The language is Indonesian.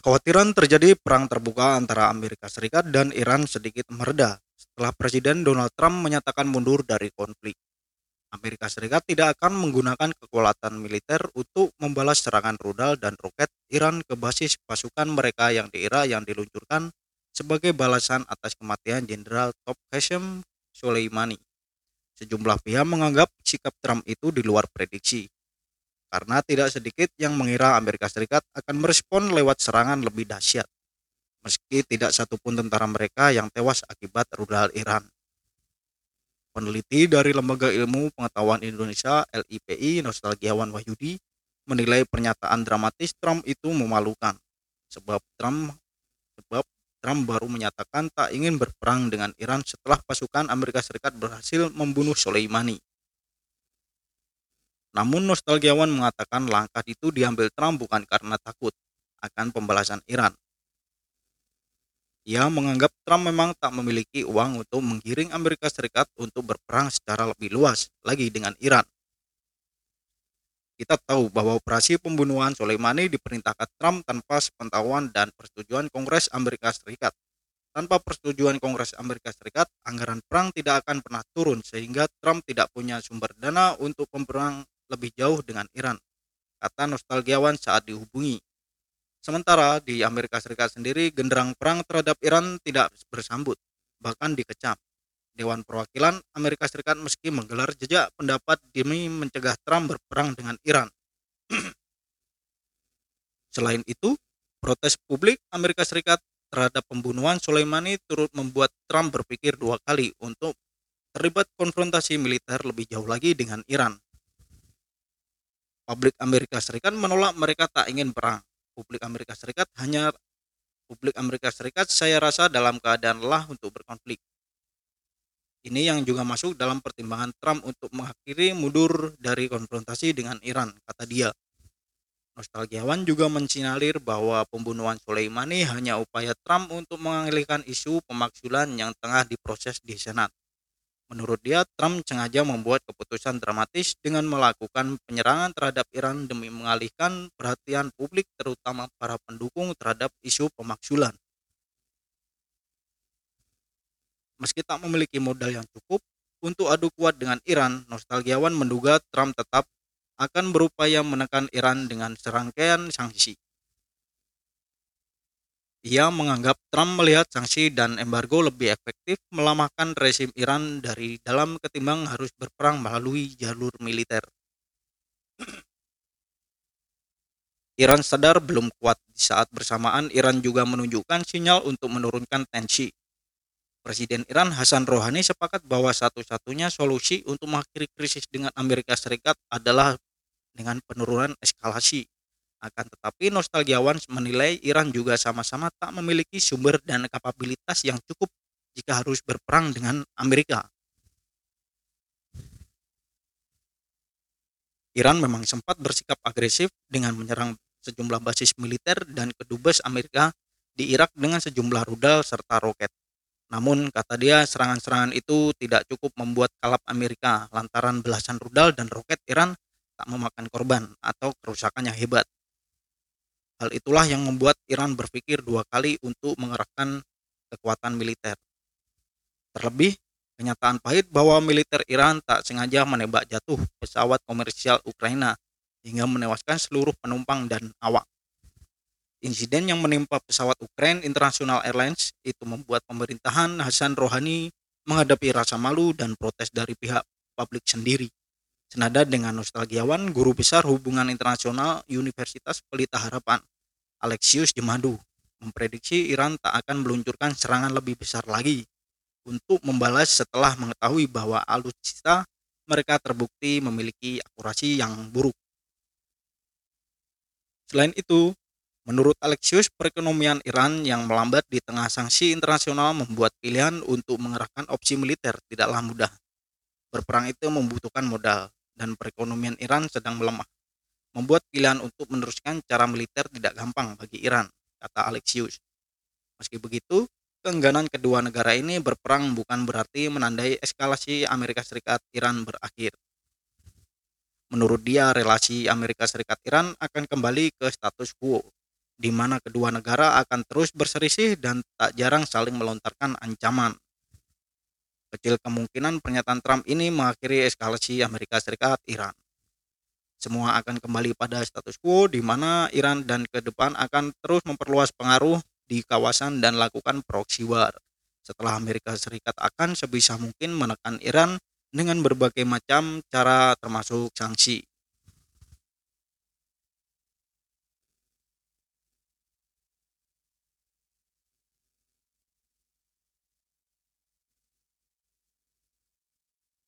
Kekhawatiran terjadi perang terbuka antara Amerika Serikat dan Iran sedikit mereda setelah Presiden Donald Trump menyatakan mundur dari konflik. Amerika Serikat tidak akan menggunakan kekuatan militer untuk membalas serangan rudal dan roket Iran ke basis pasukan mereka yang di Irak yang diluncurkan sebagai balasan atas kematian Jenderal Top Qasem Soleimani. Sejumlah pihak menganggap sikap Trump itu di luar prediksi, karena tidak sedikit yang mengira Amerika Serikat akan merespon lewat serangan lebih dahsyat, meski tidak satupun tentara mereka yang tewas akibat rudal Iran. Peneliti dari Lembaga Ilmu Pengetahuan Indonesia LIPI Nostalgiawan Wahyudi menilai pernyataan dramatis Trump itu memalukan, sebab Trump sebab Trump baru menyatakan tak ingin berperang dengan Iran setelah pasukan Amerika Serikat berhasil membunuh Soleimani. Namun nostalgiawan mengatakan langkah itu diambil Trump bukan karena takut akan pembalasan Iran. Ia menganggap Trump memang tak memiliki uang untuk menggiring Amerika Serikat untuk berperang secara lebih luas lagi dengan Iran. Kita tahu bahwa operasi pembunuhan Soleimani diperintahkan Trump tanpa sepengetahuan dan persetujuan Kongres Amerika Serikat. Tanpa persetujuan Kongres Amerika Serikat, anggaran perang tidak akan pernah turun sehingga Trump tidak punya sumber dana untuk memperang lebih jauh dengan Iran, kata nostalgiawan saat dihubungi. Sementara di Amerika Serikat sendiri, genderang perang terhadap Iran tidak bersambut, bahkan dikecam. Dewan Perwakilan Amerika Serikat meski menggelar jejak pendapat demi mencegah Trump berperang dengan Iran. Selain itu, protes publik Amerika Serikat terhadap pembunuhan Soleimani turut membuat Trump berpikir dua kali untuk terlibat konfrontasi militer lebih jauh lagi dengan Iran. Publik Amerika Serikat menolak mereka tak ingin perang. Publik Amerika Serikat hanya publik Amerika Serikat saya rasa dalam keadaan lelah untuk berkonflik. Ini yang juga masuk dalam pertimbangan Trump untuk mengakhiri mundur dari konfrontasi dengan Iran, kata dia. Nostalgiawan juga mensinyalir bahwa pembunuhan Soleimani hanya upaya Trump untuk mengalihkan isu pemaksulan yang tengah diproses di Senat. Menurut dia, Trump sengaja membuat keputusan dramatis dengan melakukan penyerangan terhadap Iran demi mengalihkan perhatian publik terutama para pendukung terhadap isu pemaksulan. Meski tak memiliki modal yang cukup untuk adu kuat dengan Iran, nostalgiawan menduga Trump tetap akan berupaya menekan Iran dengan serangkaian sanksi. Ia menganggap Trump melihat sanksi dan embargo lebih efektif melemahkan rezim Iran dari dalam ketimbang harus berperang melalui jalur militer. Iran sadar belum kuat di saat bersamaan Iran juga menunjukkan sinyal untuk menurunkan tensi. Presiden Iran Hasan Rouhani sepakat bahwa satu-satunya solusi untuk mengakhiri krisis dengan Amerika Serikat adalah dengan penurunan eskalasi akan tetapi nostalgiawan menilai Iran juga sama-sama tak memiliki sumber dan kapabilitas yang cukup jika harus berperang dengan Amerika. Iran memang sempat bersikap agresif dengan menyerang sejumlah basis militer dan kedubes Amerika di Irak dengan sejumlah rudal serta roket. Namun, kata dia, serangan-serangan itu tidak cukup membuat kalap Amerika lantaran belasan rudal dan roket Iran tak memakan korban atau kerusakan yang hebat. Hal itulah yang membuat Iran berpikir dua kali untuk mengerahkan kekuatan militer. Terlebih, kenyataan pahit bahwa militer Iran tak sengaja menembak jatuh pesawat komersial Ukraina hingga menewaskan seluruh penumpang dan awak. Insiden yang menimpa pesawat Ukraine International Airlines itu membuat pemerintahan Hasan Rohani menghadapi rasa malu dan protes dari pihak publik sendiri. Senada dengan nostalgiawan, guru besar hubungan internasional Universitas Pelita Harapan, Alexius Jemadu, memprediksi Iran tak akan meluncurkan serangan lebih besar lagi untuk membalas setelah mengetahui bahwa alutsista mereka terbukti memiliki akurasi yang buruk. Selain itu, menurut Alexius, perekonomian Iran yang melambat di tengah sanksi internasional membuat pilihan untuk mengerahkan opsi militer tidaklah mudah. Berperang itu membutuhkan modal, dan perekonomian Iran sedang melemah, membuat pilihan untuk meneruskan cara militer tidak gampang bagi Iran, kata Alexius. Meski begitu, keengganan kedua negara ini berperang bukan berarti menandai eskalasi Amerika Serikat Iran berakhir. Menurut dia, relasi Amerika Serikat Iran akan kembali ke status quo di mana kedua negara akan terus berselisih dan tak jarang saling melontarkan ancaman. Kecil kemungkinan pernyataan Trump ini mengakhiri eskalasi Amerika Serikat Iran. Semua akan kembali pada status quo di mana Iran dan ke depan akan terus memperluas pengaruh di kawasan dan lakukan proxy war. Setelah Amerika Serikat akan sebisa mungkin menekan Iran dengan berbagai macam cara termasuk sanksi.